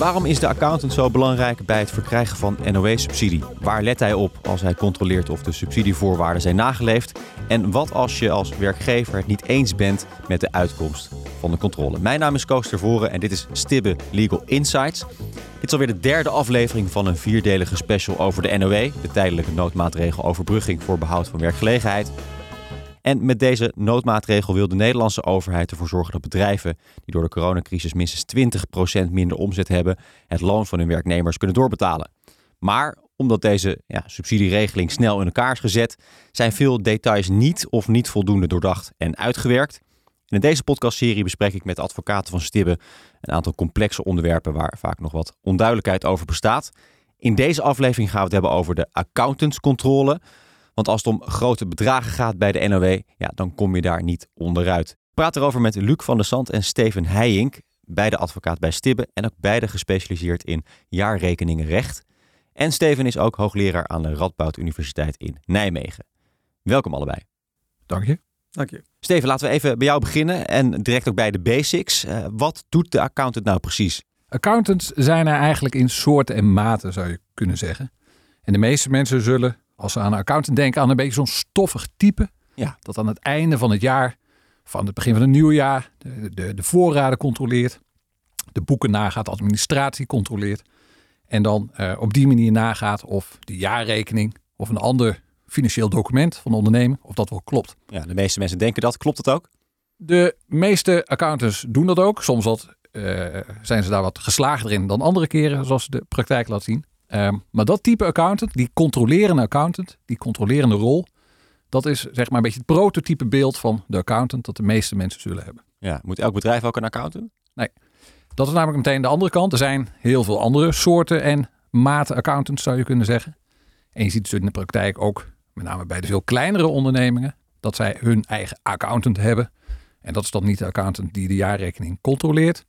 Waarom is de accountant zo belangrijk bij het verkrijgen van NOW-subsidie? Waar let hij op als hij controleert of de subsidievoorwaarden zijn nageleefd? En wat als je als werkgever het niet eens bent met de uitkomst van de controle? Mijn naam is Koos Tervoren en dit is Stibbe Legal Insights. Dit is alweer de derde aflevering van een vierdelige special over de NOW, de tijdelijke noodmaatregel overbrugging voor behoud van werkgelegenheid. En met deze noodmaatregel wil de Nederlandse overheid ervoor zorgen dat bedrijven die door de coronacrisis minstens 20% minder omzet hebben, het loon van hun werknemers kunnen doorbetalen. Maar omdat deze ja, subsidieregeling snel in elkaar is gezet, zijn veel details niet of niet voldoende doordacht en uitgewerkt. In deze podcastserie bespreek ik met advocaten van Stibbe een aantal complexe onderwerpen waar vaak nog wat onduidelijkheid over bestaat. In deze aflevering gaan we het hebben over de accountantscontrole. Want als het om grote bedragen gaat bij de NOW, ja, dan kom je daar niet onderuit. Ik praat erover met Luc van der Sand en Steven Heijink, beide advocaat bij Stibbe en ook beide gespecialiseerd in jaarrekeningenrecht. En Steven is ook hoogleraar aan de Radboud Universiteit in Nijmegen. Welkom allebei. Dank je. Dank je. Steven, laten we even bij jou beginnen en direct ook bij de basics. Uh, wat doet de accountant nou precies? Accountants zijn er eigenlijk in soorten en maten, zou je kunnen zeggen. En de meeste mensen zullen als ze aan een accountant denken, aan een beetje zo'n stoffig type. Ja. Dat aan het einde van het jaar, van het begin van het nieuwe jaar, de, de, de voorraden controleert. De boeken nagaat, administratie controleert. En dan uh, op die manier nagaat of de jaarrekening of een ander financieel document van de onderneming, of dat wel klopt. Ja, de meeste mensen denken dat. Klopt dat ook? De meeste accountants doen dat ook. Soms wat, uh, zijn ze daar wat geslaagder in dan andere keren, zoals de praktijk laat zien. Ehm, maar dat type accountant, die controlerende accountant, die controlerende rol, dat is zeg maar een beetje het prototype beeld van de accountant dat de meeste mensen zullen hebben. Ja, moet elk bedrijf ook een accountant? Nee, dat is namelijk meteen de andere kant. Er zijn heel veel andere soorten en maten accountants zou je kunnen zeggen. En je ziet dus in de praktijk ook, met name bij de veel kleinere ondernemingen, dat zij hun eigen accountant hebben. En dat is dan niet de accountant die de jaarrekening controleert,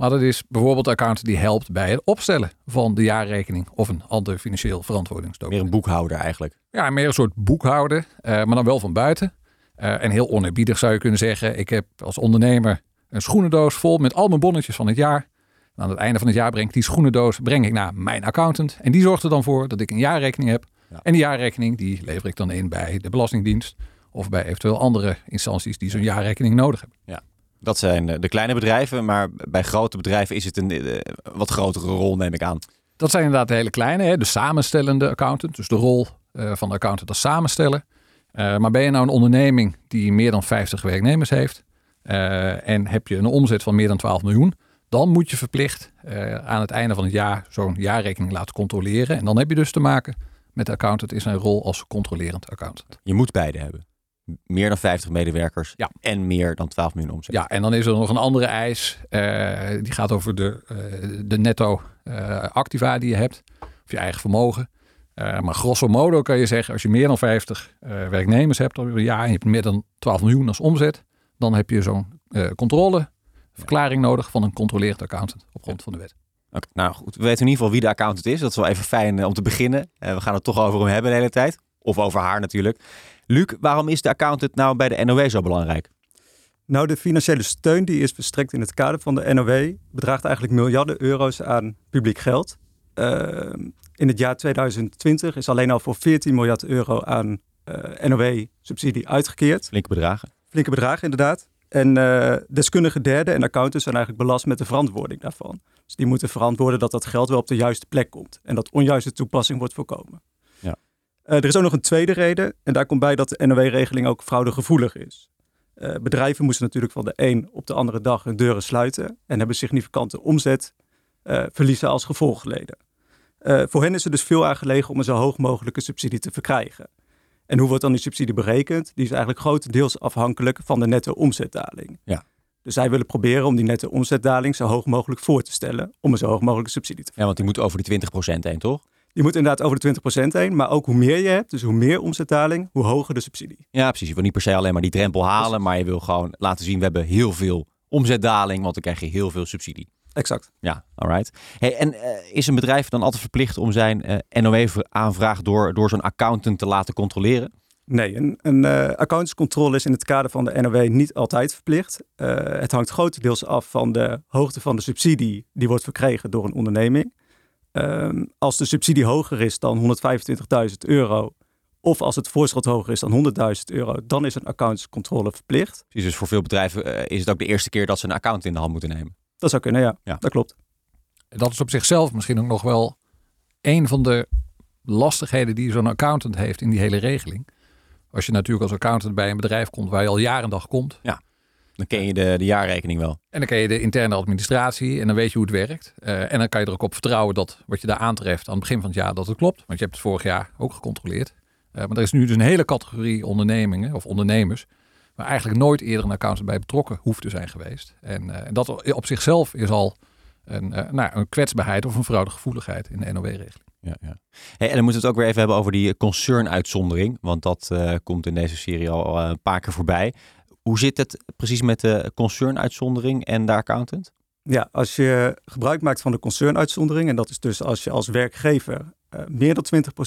maar dat is bijvoorbeeld de accountant die helpt bij het opstellen van de jaarrekening of een ander financieel verantwoordingsdocument. Meer een boekhouder eigenlijk. Ja, meer een soort boekhouder, uh, maar dan wel van buiten. Uh, en heel oneerbiedig zou je kunnen zeggen, ik heb als ondernemer een schoenendoos vol met al mijn bonnetjes van het jaar. En aan het einde van het jaar breng ik die schoenendoos breng ik naar mijn accountant. En die zorgt er dan voor dat ik een jaarrekening heb. Ja. En die jaarrekening die lever ik dan in bij de Belastingdienst of bij eventueel andere instanties die zo'n jaarrekening nodig hebben. Ja. Dat zijn de kleine bedrijven, maar bij grote bedrijven is het een eh, wat grotere rol, neem ik aan. Dat zijn inderdaad de hele kleine, hè? de samenstellende accountant. Dus de rol uh, van de accountant als samenstellen. Uh, maar ben je nou een onderneming die meer dan 50 werknemers heeft uh, en heb je een omzet van meer dan 12 miljoen, dan moet je verplicht aan het einde van het jaar zo'n jaarrekening laten controleren. En dan heb je dus te maken met de accountant in zijn rol als controlerend accountant. Je moet beide hebben meer dan 50 medewerkers ja. en meer dan 12 miljoen omzet. Ja, en dan is er nog een andere eis. Uh, die gaat over de, uh, de netto uh, activa die je hebt. Of je eigen vermogen. maar grosso modo kan je zeggen, als je meer dan 50 werknemers hebt een jaar en je hebt meer dan 12 miljoen als omzet, dan heb je zo'n controleverklaring ja. nodig van een controleerd accountant op grond van de wet. Okay, nou goed, we weten in ieder geval wie de accountant is. Dat is wel even fijn om te beginnen. we gaan het toch over hem hebben de hele tijd. Of over haar natuurlijk. Luc, waarom is de accountant nou bij de NOW zo belangrijk? Nou, de financiële steun die is verstrekt in het kader van de NOW bedraagt eigenlijk miljarden euro's aan publiek geld. Uh, in het jaar 2020 is alleen al voor 14 miljard euro aan uh, eh, NOW-subsidie uitgekeerd. Flinke bedragen. Flinke bedragen, inderdaad. En uh, deskundige derden en accountants zijn eigenlijk belast met de verantwoording daarvan. Dus die moeten verantwoorden dat dat geld wel op de juiste plek komt en dat onjuiste toepassing wordt voorkomen. Uh, er is ook nog een tweede reden. En daar komt bij dat de NOW-regeling ook fraudegevoelig is. Uh, bedrijven moesten natuurlijk van de een op de andere dag hun deuren sluiten. En hebben significante omzet uh, verliezen als gevolg geleden. voor hen is er dus veel aangelegen om een zo hoog mogelijke subsidie te verkrijgen. En hoe wordt dan die subsidie berekend? Die is eigenlijk grotendeels afhankelijk van de netto omzetdaling. Ja. Dus zij willen proberen om die netto omzetdaling zo hoog mogelijk voor te stellen. Om een zo hoog mogelijke subsidie te verkrijgen. Ja, want die moet over die 20% heen, toch? Je moet inderdaad over de 20% heen. Maar ook hoe meer je hebt, dus hoe meer omzetdaling, hoe hoger de subsidie. Ja, precies. Je wil niet per se alleen maar die drempel halen. Maar je wil gewoon laten zien, we hebben heel veel omzetdaling. Want dan krijg je heel veel subsidie. Exact. Ja, alright. Hey, en uh, is een bedrijf dan altijd verplicht om zijn uh, NOW-aanvraag door, door zo'n accountant te laten controleren? Nee, een, een uh, accountantscontrole is in het kader van de NOW niet altijd verplicht. Het hangt grotendeels af van de hoogte van de subsidie die wordt verkregen door een onderneming. Uh, als de subsidie hoger is dan 125.000 euro, of als het voorschot hoger is dan 100.000 euro, dan is een accountantscontrole verplicht. Precies, dus voor veel bedrijven uh, is het ook de eerste keer dat ze een account in de hand moeten nemen. Dat zou kunnen, ja. ja. Dat klopt. Dat is op zichzelf misschien ook nog wel een van de lastigheden die zo'n accountant heeft in die hele regeling. Als je natuurlijk als accountant bij een bedrijf komt waar je al jaren dag komt. Ja, dan ken je de, de jaarrekening wel. En dan ken je de interne administratie en dan weet je hoe het werkt. Uh, en dan kan je er ook op vertrouwen dat wat je daar aantreft aan het begin van het jaar, dat het klopt. Want je hebt het vorig jaar ook gecontroleerd. Uh, maar er is nu dus een hele categorie ondernemingen of ondernemers waar eigenlijk nooit eerder een accountant bij betrokken hoeft te zijn geweest. En, uh, en dat op zichzelf is al een, nou, een kwetsbaarheid of een fraudegevoeligheid in de NOW-regeling ja, ja. Hey, en dan moeten we het ook weer even hebben over die concernuitzondering. Want dat uh, komt in deze serie al een paar keer voorbij. Hoe zit het precies met de concernuitzondering en de accountant? Ja, als je gebruik maakt van de concernuitzondering, en dat is dus als je als werkgever uh, meer dan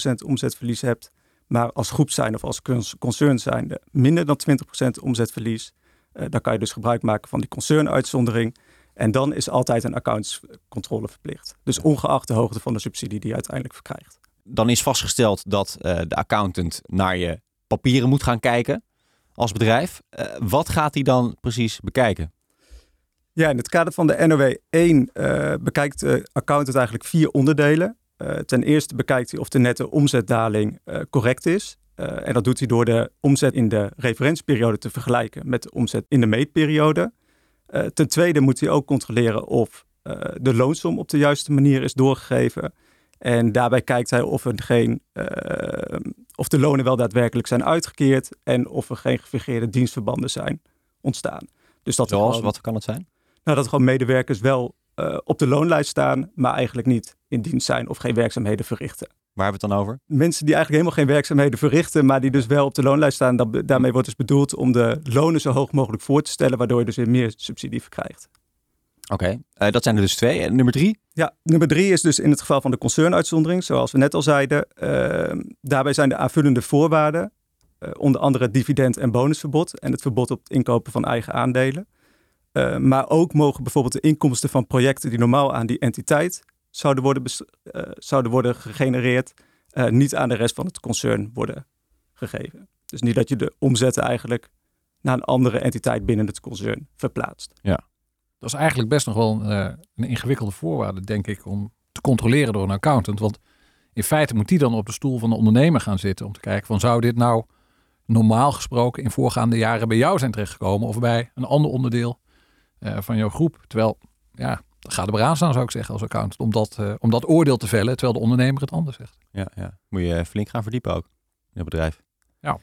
20% omzetverlies hebt, maar als groep zijn of als concern zijnde minder dan 20% omzetverlies, dan kan je dus gebruik maken van die concernuitzondering. En dan is altijd een accountscontrole verplicht. Dus ongeacht de hoogte van de subsidie die je uiteindelijk verkrijgt. Dan is vastgesteld dat uh, de accountant naar je papieren moet gaan kijken als bedrijf. Uh, wat gaat hij dan precies bekijken? Ja, in het kader van de NOW 1 uh, bekijkt de accountant eigenlijk vier onderdelen. ten eerste bekijkt hij of de nette omzetdaling correct is. en dat doet hij door de omzet in de referentieperiode te vergelijken met de omzet in de meetperiode. Ten tweede moet hij ook controleren of de loonsom op de juiste manier is doorgegeven. En daarbij kijkt hij of, er geen, uh, of de lonen wel daadwerkelijk zijn uitgekeerd en of er geen gefingeerde dienstverbanden zijn ontstaan. Dus dat Zoals, gewoon, wat kan het zijn? Nou, dat gewoon medewerkers wel op de loonlijst staan, maar eigenlijk niet in dienst zijn of geen werkzaamheden verrichten. Waar hebben we het dan over? Mensen die eigenlijk helemaal geen werkzaamheden verrichten, maar die dus wel op de loonlijst staan. Dat, daarmee wordt dus bedoeld om de lonen zo hoog mogelijk voor te stellen, waardoor je dus weer meer subsidie verkrijgt. Oké, okay. uh, dat zijn er dus twee. En nummer drie? Ja, nummer drie is dus in het geval van de concernuitzondering, zoals we net al zeiden. Uh, daarbij zijn de aanvullende voorwaarden, uh, onder andere het dividend- en bonusverbod en het verbod op het inkopen van eigen aandelen. Eh, maar ook mogen bijvoorbeeld de inkomsten van projecten die normaal aan die entiteit zouden worden, uh, zouden worden gegenereerd, niet aan de rest van het concern worden gegeven. Dus niet dat je de omzetten eigenlijk naar een andere entiteit binnen het concern verplaatst. Ja. Dat is eigenlijk best nog wel uh, een ingewikkelde voorwaarde, denk ik, om te controleren door een accountant. Want in feite moet die dan op de stoel van de ondernemer gaan zitten om te kijken van zou dit nou normaal gesproken in voorgaande jaren bij jou zijn terechtgekomen of bij een ander onderdeel van jouw groep. Terwijl, ja, ga er maar aan staan, zou ik zeggen, als accountant. Om dat, uh, om dat oordeel te vellen, terwijl de ondernemer het anders zegt. Ja, ja. moet je flink gaan verdiepen ook in het bedrijf. Ja.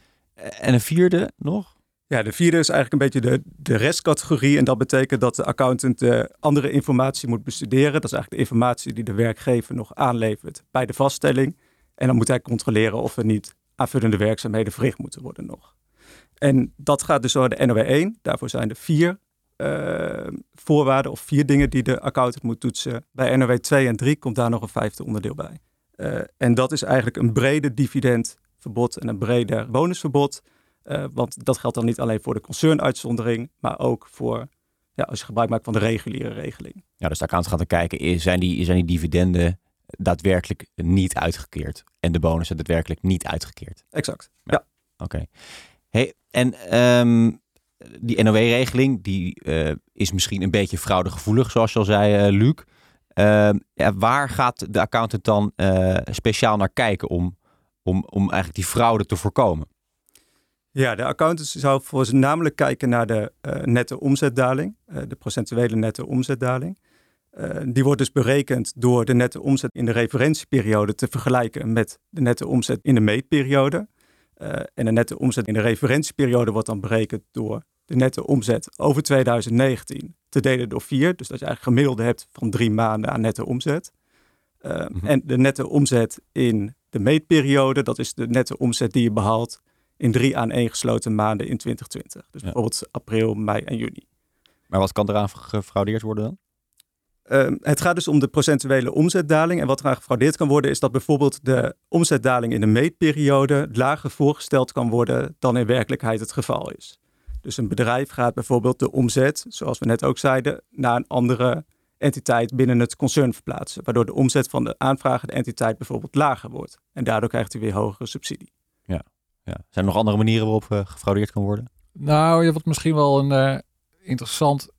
En een vierde nog? Ja, de vierde is eigenlijk een beetje de, de restcategorie. En dat betekent dat de accountant de andere informatie moet bestuderen. Dat is eigenlijk de informatie die de werkgever nog aanlevert bij de vaststelling. En dan moet hij controleren of er niet aanvullende werkzaamheden verricht moeten worden nog. En dat gaat dus door de NOW 1. Daarvoor zijn er vier uh, voorwaarden of vier dingen die de accountant moet toetsen. Bij NOW 2 en 3 komt daar nog een vijfde onderdeel bij. Uh, en dat is eigenlijk een brede dividendverbod en een breder bonusverbod. Uh, want dat geldt dan niet alleen voor de concernuitzondering, maar ook voor ja, als je gebruik maakt van de reguliere regeling. Ja, dus de accountant gaat dan kijken, zijn die, zijn die dividenden daadwerkelijk niet uitgekeerd en de bonussen daadwerkelijk niet uitgekeerd? Exact, ja. ja. Oké. Okay. Hey, en um, die NOW-regeling, die uh, is misschien een beetje fraudegevoelig, zoals je al zei, uh, Luc. Uh, ja, waar gaat de accountant dan speciaal naar kijken om, om, om eigenlijk die fraude te voorkomen? Ja, de accountant zou voor namelijk kijken naar de nette omzetdaling, de procentuele nette omzetdaling. die wordt dus berekend door de nette omzet in de referentieperiode te vergelijken met de nette omzet in de meetperiode. en de nette omzet in de referentieperiode wordt dan berekend door de nette omzet over 2019 te delen door vier. Dus dat je eigenlijk gemiddelde hebt van drie maanden aan nette omzet. Mm-hmm. En de nette omzet in de meetperiode, dat is de nette omzet die je behaalt in drie aan één gesloten maanden in 2020. Dus ja. bijvoorbeeld april, mei en juni. Maar wat kan eraan gefraudeerd worden dan? Ehm, het gaat dus om de procentuele omzetdaling. En wat eraan gefraudeerd kan worden, is dat bijvoorbeeld de omzetdaling in de meetperiode lager voorgesteld kan worden dan in werkelijkheid het geval is. Dus een bedrijf gaat bijvoorbeeld de omzet, zoals we net ook zeiden, naar een andere entiteit binnen het concern verplaatsen. Waardoor de omzet van de aanvragende entiteit bijvoorbeeld lager wordt. En daardoor krijgt u weer hogere subsidie. Ja, ja. Zijn er nog andere manieren waarop uh, gefraudeerd kan worden? Nou, je wordt misschien wel een uh, interessant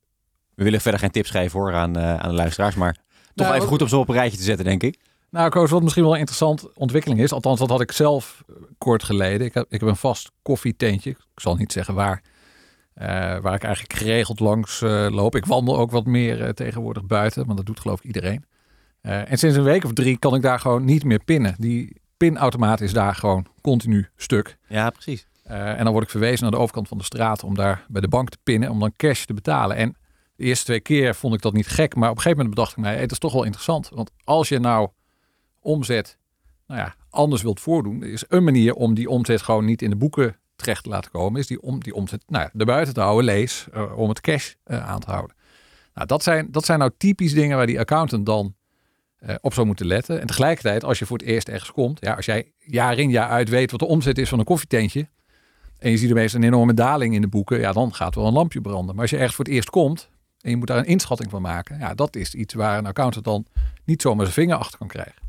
we willen verder geen tips geven hoor aan, uh, aan de luisteraars, maar toch nou, even goed om op een rijtje te zetten, denk ik. Nou, Koos, wat misschien wel een interessante ontwikkeling is, althans dat had ik zelf eh, kort geleden. Ik heb, ik heb een vast koffietentje, ik zal niet zeggen waar, uh, waar ik eigenlijk geregeld langs uh, loop. Ik wandel ook wat meer tegenwoordig buiten, want dat doet geloof ik iedereen. en sinds een week of drie kan ik daar gewoon niet meer pinnen. Die pinautomaat is daar gewoon continu stuk. Ja, precies. en dan word ik verwezen naar de overkant van de straat om daar bij de bank te pinnen, om dan cash te betalen. En de eerste twee keer vond ik dat niet gek, maar op een gegeven moment bedacht ik mij, het is toch wel interessant. Want als je nou omzet, nou ja, anders wilt voordoen, is een manier om die omzet gewoon niet in de boeken terecht te laten komen, is die, om, die omzet nou ja, erbuiten te houden, lees, uh, om het cash uh, aan te houden. Nou, dat zijn, dat zijn nou typisch dingen waar die accountant dan uh, op zou moeten letten. En tegelijkertijd, als je voor het eerst ergens komt, ja, als jij jaar in jaar uit weet wat de omzet is van een koffietentje, en je ziet meestal een enorme daling in de boeken, ja, dan gaat wel een lampje branden. Maar als je ergens voor het eerst komt, en je moet daar een inschatting van maken. Ja, dat is iets waar een accountant dan niet zomaar zijn vinger achter kan krijgen.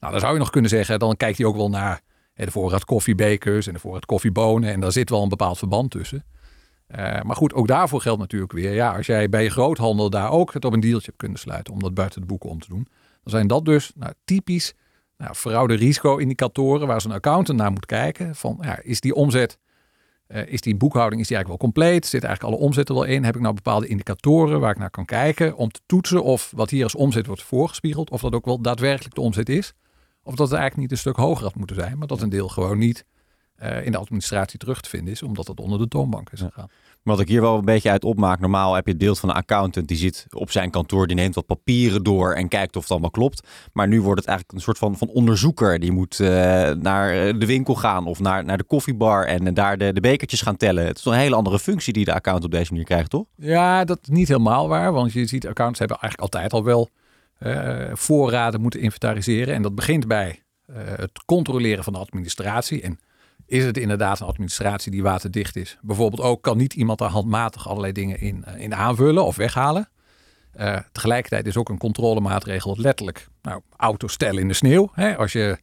Nou, dan zou je nog kunnen zeggen, dan kijkt hij ook wel naar hè, de voorraad koffiebekers en de voorraad koffiebonen. En daar zit wel een bepaald verband tussen. Uh, maar goed, ook daarvoor geldt natuurlijk weer, ja, als jij bij je groothandel daar ook het op een deeltje hebt kunnen sluiten om dat buiten de boeken om te doen, dan zijn dat dus nou, typisch nou, fraude risico-indicatoren waar zo'n accountant naar moet kijken. Van, ja, is die omzet uh, is die boekhouding is die eigenlijk wel compleet? Zit eigenlijk alle omzetten wel in? Heb ik nou bepaalde indicatoren waar ik naar kan kijken om te toetsen of wat hier als omzet wordt voorgespiegeld, of dat ook wel daadwerkelijk de omzet is? Of dat het eigenlijk niet een stuk hoger had moeten zijn, maar dat een deel gewoon niet uh, in de administratie terug te vinden is, omdat het onder de toonbank is gegaan. Wat ik hier wel een beetje uit opmaak, normaal heb je het deel van een accountant die zit op zijn kantoor, die neemt wat papieren door en kijkt of het allemaal klopt. Maar nu wordt het eigenlijk een soort van, van onderzoeker. Die moet uh, naar de winkel gaan of naar, naar de koffiebar en daar de, de bekertjes gaan tellen. Het is een hele andere functie die de account op deze manier krijgt, toch? Ja, dat is niet helemaal waar, want je ziet accountants hebben eigenlijk altijd al wel voorraden moeten inventariseren. En dat begint bij het controleren van de administratie en is het inderdaad een administratie die waterdicht is? Bijvoorbeeld ook kan niet iemand daar handmatig allerlei dingen in, eh, in aanvullen of weghalen. Uh, tegelijkertijd is ook een controlemaatregel letterlijk nou, auto stellen in de sneeuw. Hè? Als je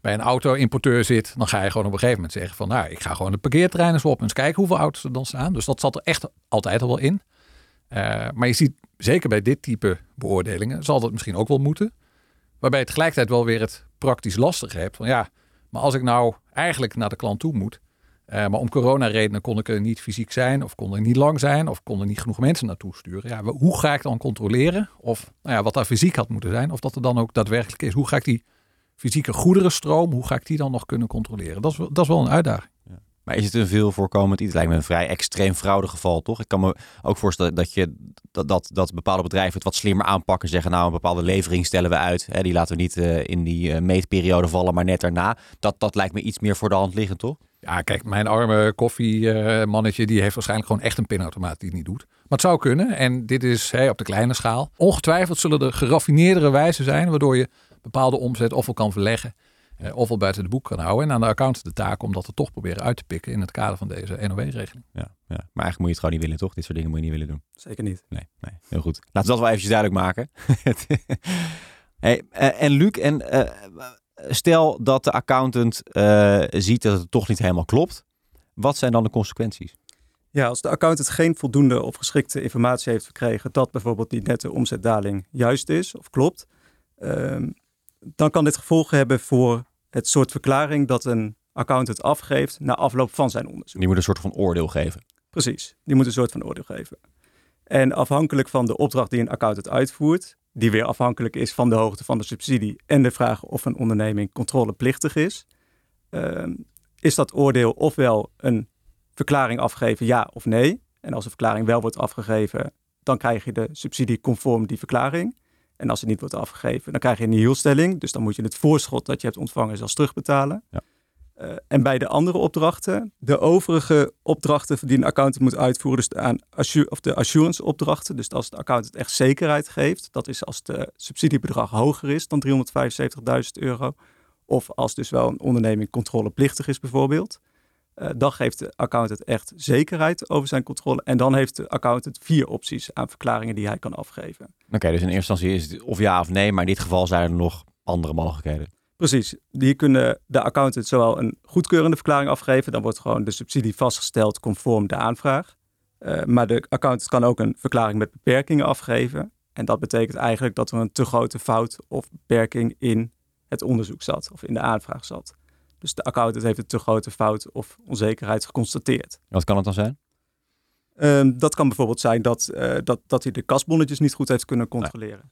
bij een auto-importeur zit, dan ga je gewoon op een gegeven moment zeggen van nou, ik ga gewoon de parkeerterrein eens op en eens kijken hoeveel auto's er dan staan. Dus dat zat er echt altijd al wel in. Uh, maar je ziet zeker bij dit type beoordelingen zal dat misschien ook wel moeten. Waarbij je tegelijkertijd wel weer het praktisch lastige hebt van ja, maar als ik nou eigenlijk naar de klant toe moet, uh, maar om coronaredenen kon ik er niet fysiek zijn, of kon er niet lang zijn, of kon er niet genoeg mensen naartoe sturen. Ja, hoe ga ik dan controleren of nou ja, wat daar fysiek had moeten zijn, of dat er dan ook daadwerkelijk is? Hoe ga ik die fysieke goederenstroom, hoe ga ik die dan nog kunnen controleren? Dat is, dat is wel een uitdaging. Maar is het een veel voorkomend iets? Lijkt me een vrij extreem fraudegeval, toch? Ik kan me ook voorstellen dat, je, dat, dat, dat bepaalde bedrijven het wat slimmer aanpakken. Zeggen, nou, een bepaalde levering stellen we uit. Hè, die laten we niet uh, in die uh, meetperiode vallen, maar net daarna. Dat, dat lijkt me iets meer voor de hand liggend, toch? Ja, kijk, mijn arme koffiemannetje, die heeft waarschijnlijk gewoon echt een pinautomaat die het niet doet. Maar het zou kunnen, en dit is hey, op de kleine schaal. Ongetwijfeld zullen er geraffineerdere wijzen zijn, waardoor je bepaalde omzet ofwel kan verleggen eh, ofwel buiten de boek kan houden. En aan de account de taak om dat er toch proberen uit te pikken in het kader van deze NOW-regeling. Ja, ja, maar eigenlijk moet je het gewoon niet willen, toch? Dit soort dingen moet je niet willen doen. Zeker niet. Nee, nee heel goed. Laten we dat wel eventjes duidelijk maken. hey, uh, en Luc, en, uh, stel dat de accountant uh, ziet dat het toch niet helemaal klopt. Wat zijn dan de consequenties? Ja, als de accountant geen voldoende of geschikte informatie heeft verkregen dat bijvoorbeeld die nette omzetdaling juist is of klopt, ehm, dan kan dit gevolgen hebben voor het soort verklaring dat een accountant afgeeft na afloop van zijn onderzoek. Die moet een soort van oordeel geven. Precies, die moet een soort van oordeel geven. En afhankelijk van de opdracht die een accountant uitvoert, die weer afhankelijk is van de hoogte van de subsidie en de vraag of een onderneming controleplichtig is, uh, is dat oordeel ofwel een verklaring afgeven ja of nee. En als de verklaring wel wordt afgegeven, dan krijg je de subsidie conform die verklaring. En als het niet wordt afgegeven, dan krijg je een hielstelling. Dus dan moet je het voorschot dat je hebt ontvangen zelfs terugbetalen. Ja. Uh, en bij de andere opdrachten, de overige opdrachten die een accountant moet uitvoeren, dus de, aan of de assurance opdrachten, dus als de accountant echt zekerheid geeft, dat is als het subsidiebedrag hoger is dan 375.000 euro, of als dus wel een onderneming controleplichtig is bijvoorbeeld, uh, dan geeft de accountant echt zekerheid over zijn controle. En dan heeft de accountant vier opties aan verklaringen die hij kan afgeven. Oké, dus in eerste instantie is het of ja of nee, maar in dit geval zijn er nog andere mogelijkheden. Precies, die kunnen de accountant zowel een goedkeurende verklaring afgeven, dan wordt gewoon de subsidie vastgesteld conform de aanvraag. Uh, maar de accountant kan ook een verklaring met beperkingen afgeven. En dat betekent eigenlijk dat er een te grote fout of beperking in het onderzoek zat of in de aanvraag zat. Dus de accountant heeft een te grote fout of onzekerheid geconstateerd. Wat kan het dan zijn? Um, dat kan bijvoorbeeld zijn dat, uh, dat, dat hij de kasbonnetjes niet goed heeft kunnen controleren.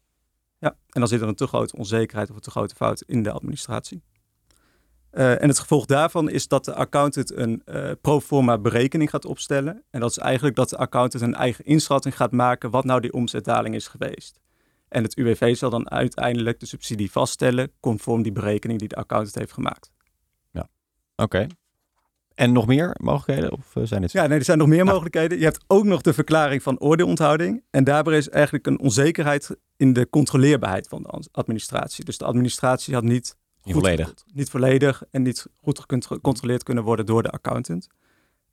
Ja, en dan zit er een te grote onzekerheid of een te grote fout in de administratie. Uh, en het gevolg daarvan is dat de accountant een uh, pro forma berekening gaat opstellen. En dat is eigenlijk dat de accountant een eigen inschatting gaat maken wat nou die omzetdaling is geweest. En het UWV zal dan uiteindelijk de subsidie vaststellen conform die berekening die de accountant heeft gemaakt. Oké. En nog meer mogelijkheden? Of eh, zijn het... Ja, nee, er zijn nog meer mogelijkheden. Je hebt ook nog de verklaring van oordeelonthouding. En daarbij is eigenlijk een onzekerheid in de controleerbaarheid van de administratie. Dus de administratie had niet, niet volledig. niet volledig en niet goed gecontroleerd kunnen worden door de accountant.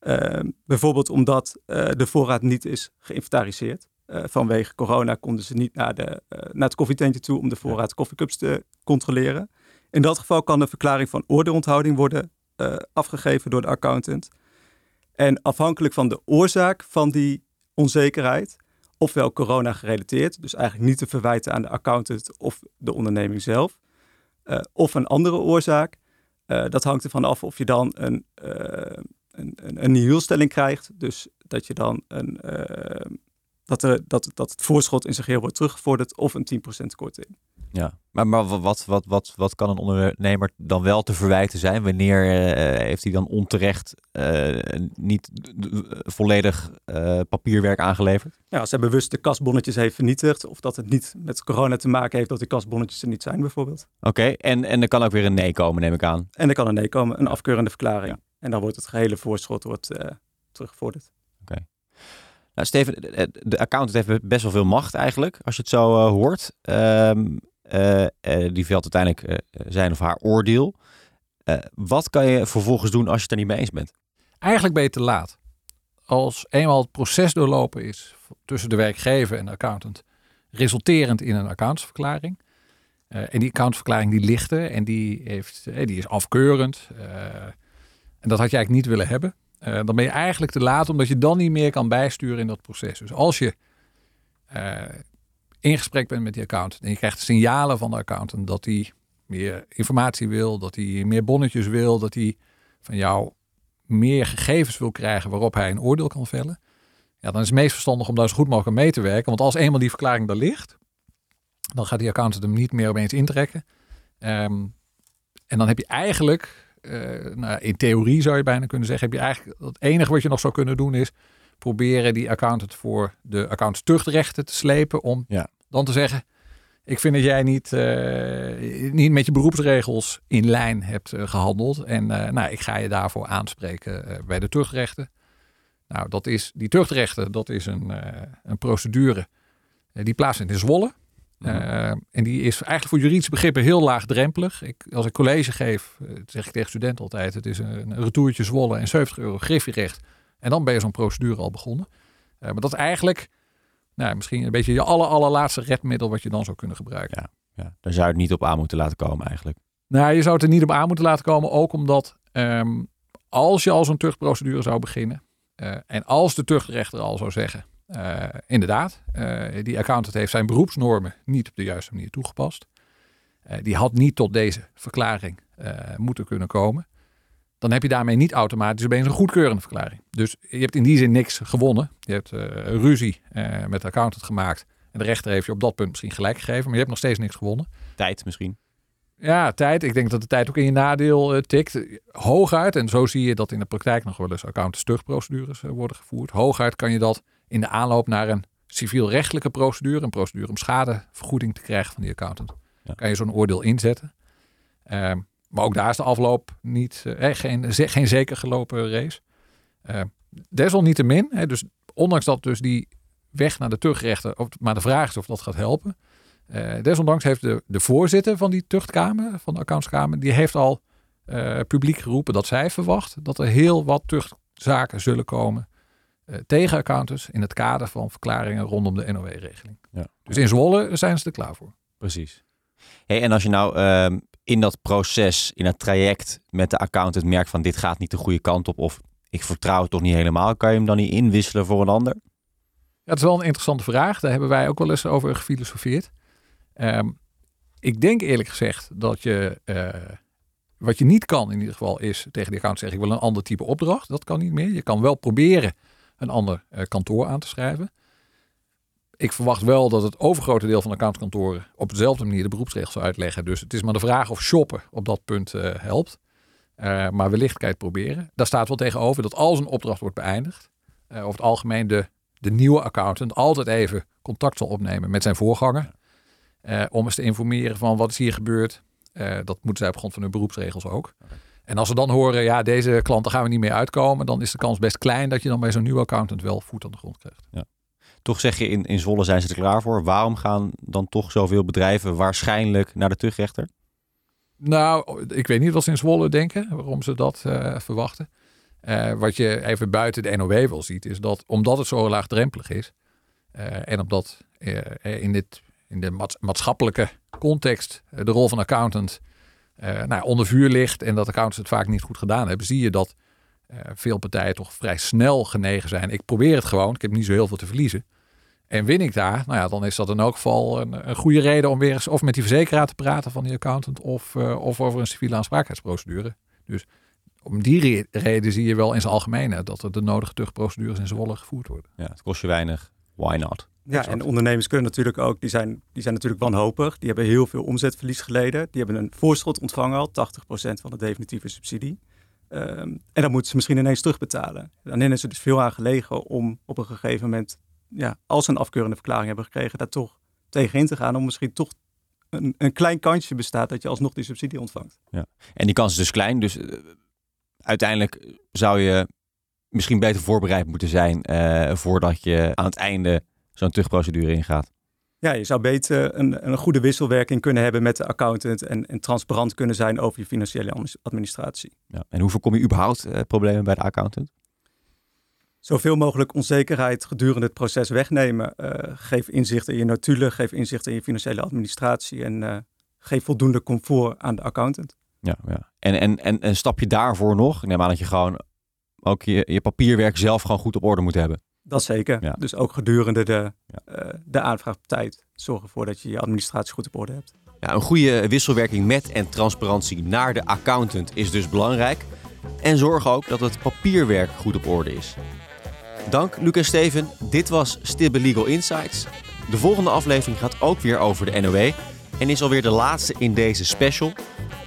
Uh, bijvoorbeeld omdat uh, de voorraad niet is geïnventariseerd. Uh, vanwege corona konden ze niet naar, de, naar het koffietentje toe om de voorraad koffiecups te controleren. In dat geval kan een verklaring van oordeelonthouding worden uh, afgegeven door de accountant. En afhankelijk van de oorzaak van die onzekerheid, ofwel corona gerelateerd, dus eigenlijk niet te verwijten aan de accountant of de onderneming zelf, uh, of een andere oorzaak, uh, dat hangt ervan af of je dan een, een, een, een nihilstelling krijgt. Dus dat je dan een, dat, er, dat, dat het voorschot in zijn geheel wordt teruggevorderd of een 10% korting. Ja, maar, maar wat, wat, wat, wat kan een ondernemer dan wel te verwijten zijn? Wanneer uh, heeft hij dan onterecht uh, niet volledig uh, papierwerk aangeleverd? Ja, als hij bewust de kasbonnetjes heeft vernietigd of dat het niet met corona te maken heeft dat die kasbonnetjes er niet zijn bijvoorbeeld. Oké, en, en er kan ook weer een nee komen neem ik aan. En er kan een nee komen, een afkeurende verklaring. Ja. En dan wordt het gehele voorschot wordt, teruggevorderd. Oké. Steven, de accountant heeft best wel veel macht eigenlijk, als je het zo uh, hoort. Uh, die velt uiteindelijk zijn of haar oordeel. wat kan je vervolgens doen als je het er niet mee eens bent? Eigenlijk ben je te laat. Als eenmaal het proces doorlopen is tussen de werkgever en de accountant, resulterend in een accountantsverklaring. en die accountantsverklaring die ligt er en die, heeft, die is afkeurend. en dat had je eigenlijk niet willen hebben. Uh, dan ben je eigenlijk te laat, omdat je dan niet meer kan bijsturen in dat proces. Dus als je uh, in gesprek bent met die accountant en je krijgt signalen van de accountant dat hij meer informatie wil, dat hij meer bonnetjes wil, dat hij van jou meer gegevens wil krijgen waarop hij een oordeel kan vellen, ja, dan is het meest verstandig om daar zo goed mogelijk mee te werken. Want als eenmaal die verklaring daar ligt, dan gaat die accountant hem niet meer opeens intrekken. Um, en dan heb je eigenlijk nou, in theorie zou je bijna kunnen zeggen, heb je eigenlijk het enige wat je nog zou kunnen doen is proberen die accountant voor de accounts terugrechten te slepen om ja. dan te zeggen, ik vind dat jij niet, uh, niet met je beroepsregels in lijn hebt uh, gehandeld en nou, ik ga je daarvoor aanspreken bij de terugrechten. Nou, dat is, die terugrechten, dat is een, een procedure die plaatsvindt in Zwolle. Uh, en die is eigenlijk voor juridische begrippen heel laagdrempelig. Ik, als ik college geef, uh, zeg ik tegen studenten altijd: het is een, een retourtje Zwolle en 70 euro griffierecht. En dan ben je zo'n procedure al begonnen. Uh, maar dat is eigenlijk nou, misschien een beetje je aller, allerlaatste redmiddel wat je dan zou kunnen gebruiken. Ja, ja, daar zou je het niet op aan moeten laten komen eigenlijk. Nou, je zou het er niet op aan moeten laten komen. Ook omdat um, als je al zo'n tuchtprocedure zou beginnen. en als de tuchtrechter al zou zeggen uh, inderdaad, uh, die accountant heeft zijn beroepsnormen niet op de juiste manier toegepast. Uh, die had niet tot deze verklaring moeten kunnen komen. Dan heb je daarmee niet automatisch opeens een goedkeurende verklaring. Dus je hebt in die zin niks gewonnen. Je hebt ruzie met de accountant gemaakt. En de rechter heeft je op dat punt misschien gelijk gegeven. Maar je hebt nog steeds niks gewonnen. Tijd misschien. Ja, tijd. Ik denk dat de tijd ook in je nadeel uh, tikt. Hooguit, en zo zie je dat in de praktijk nog wel eens accountant-stugprocedures uh, worden gevoerd. Hooguit kan je dat in de aanloop naar een civielrechtelijke procedure, een procedure om schadevergoeding te krijgen van die accountant, kan je zo'n oordeel inzetten. Uh, maar ook daar is de afloop niet, eh, geen, geen zeker gelopen race. Uh, desalniettemin, hè, dus ondanks dat dus die weg naar de tuchtrechter, of, maar de vraag is of dat gaat helpen. Uh, desondanks heeft de, de voorzitter van die tuchtkamer, van de accountskamer, die heeft al uh, publiek geroepen dat zij verwacht dat er heel wat tuchtzaken zullen komen uh, tegen accountants in het kader van verklaringen rondom de NOW-regeling. Ja. Dus in Zwolle zijn ze er klaar voor. Precies. Hey, en als je nou uh, in dat proces, in dat traject met de accountant merkt van dit gaat niet de goede kant op of ik vertrouw het toch niet helemaal, kan je hem dan niet inwisselen voor een ander? Ja, dat is wel een interessante vraag. Daar hebben wij ook wel eens over gefilosofeerd. Um, ik denk eerlijk gezegd dat je, uh, wat je niet kan in ieder geval is tegen de account zeggen ik wil een ander type opdracht. Dat kan niet meer. Je kan wel proberen een ander uh, kantoor aan te schrijven. Ik verwacht wel dat het overgrote deel van de accountskantoren op dezelfde manier de beroepsregels uitleggen. Dus het is maar de vraag of shoppen op dat punt uh, helpt. maar wellicht kan je het proberen. Daar staat wel tegenover dat als een opdracht wordt beëindigd, over het algemeen de de nieuwe accountant altijd even contact zal opnemen met zijn voorganger. Uh, om eens te informeren van wat is hier gebeurd. Uh, dat moeten zij op grond van hun beroepsregels ook. En als ze dan horen, ja, deze klanten gaan we niet meer uitkomen, dan is de kans best klein dat je dan bij zo'n nieuwe accountant wel voet aan de grond krijgt. Ja. Toch zeg je in, in Zwolle zijn ze er klaar voor. Waarom gaan dan toch zoveel bedrijven waarschijnlijk naar de terugrechter? Nou, ik weet niet wat ze in Zwolle denken, waarom ze dat uh, verwachten. Uh, wat je even buiten de NOW wel ziet, is dat omdat het zo laagdrempelig is uh, en omdat in, dit, in de maatschappelijke context de rol van accountant nou, onder vuur ligt en dat accountants het vaak niet goed gedaan hebben, zie je dat veel partijen toch vrij snel genegen zijn. Ik probeer het gewoon, ik heb niet zo heel veel te verliezen. En win ik daar, nou ja, dan is dat in elk geval een, een goede reden om weer eens of met die verzekeraar te praten van die accountant of, of over een civiele aansprakelijkheidsprocedure. Dus om die reden zie je wel in zijn algemeen dat er de nodige tuchtprocedures in Zwolle gevoerd worden. Ja, het kost je weinig. Why not? Ja, en ondernemers kunnen natuurlijk ook, die zijn, die zijn natuurlijk wanhopig. Die hebben heel veel omzetverlies geleden. Die hebben een voorschot ontvangen al, 80% van de definitieve subsidie. Um, en dan moeten ze misschien ineens terugbetalen. Dan is er dus veel aan gelegen om op een gegeven moment, ja, als ze een afkeurende verklaring hebben gekregen, daar toch tegenin te gaan. Om misschien toch een, een klein kansje bestaat dat je alsnog die subsidie ontvangt. Ja, en die kans is dus klein. Dus eh, uiteindelijk zou je misschien beter voorbereid moeten zijn uh, voordat je aan het einde zo'n terugprocedure ingaat. Ja, je zou beter een, een goede wisselwerking kunnen hebben met de accountant en, en transparant kunnen zijn over je financiële administratie. Ja, en hoe voorkom je überhaupt uh, problemen bij de accountant? Zoveel mogelijk onzekerheid gedurende het proces wegnemen. Uh, geef inzicht in je notulen, geef inzicht in je financiële administratie en geef voldoende comfort aan de accountant. Ja, ja. En, en, en, en stap je daarvoor nog? Ik neem aan dat je gewoon ook je, je papierwerk zelf gewoon goed op orde moet hebben. Dat zeker. Ja. Dus ook gedurende de, ja. uh, de aanvraagtijd zorg ervoor dat je je administratie goed op orde hebt. Ja, een goede wisselwerking met en transparantie naar de accountant is dus belangrijk. En zorg ook dat het papierwerk goed op orde is. Dank Lucas Steven. Dit was Stibbe Legal Insights. De volgende aflevering gaat ook weer over de NOW en is alweer de laatste in deze special.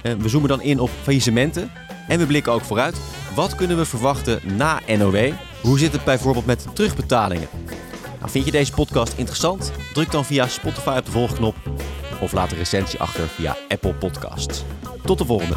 Eh, we zoomen dan in op faillissementen en we blikken ook vooruit. Wat kunnen we verwachten na NOW? Hoe zit het bijvoorbeeld met terugbetalingen? Nou, vind je deze podcast interessant? Druk dan via Spotify op de volgknop of laat een recensie achter via Apple Podcasts. Tot de volgende.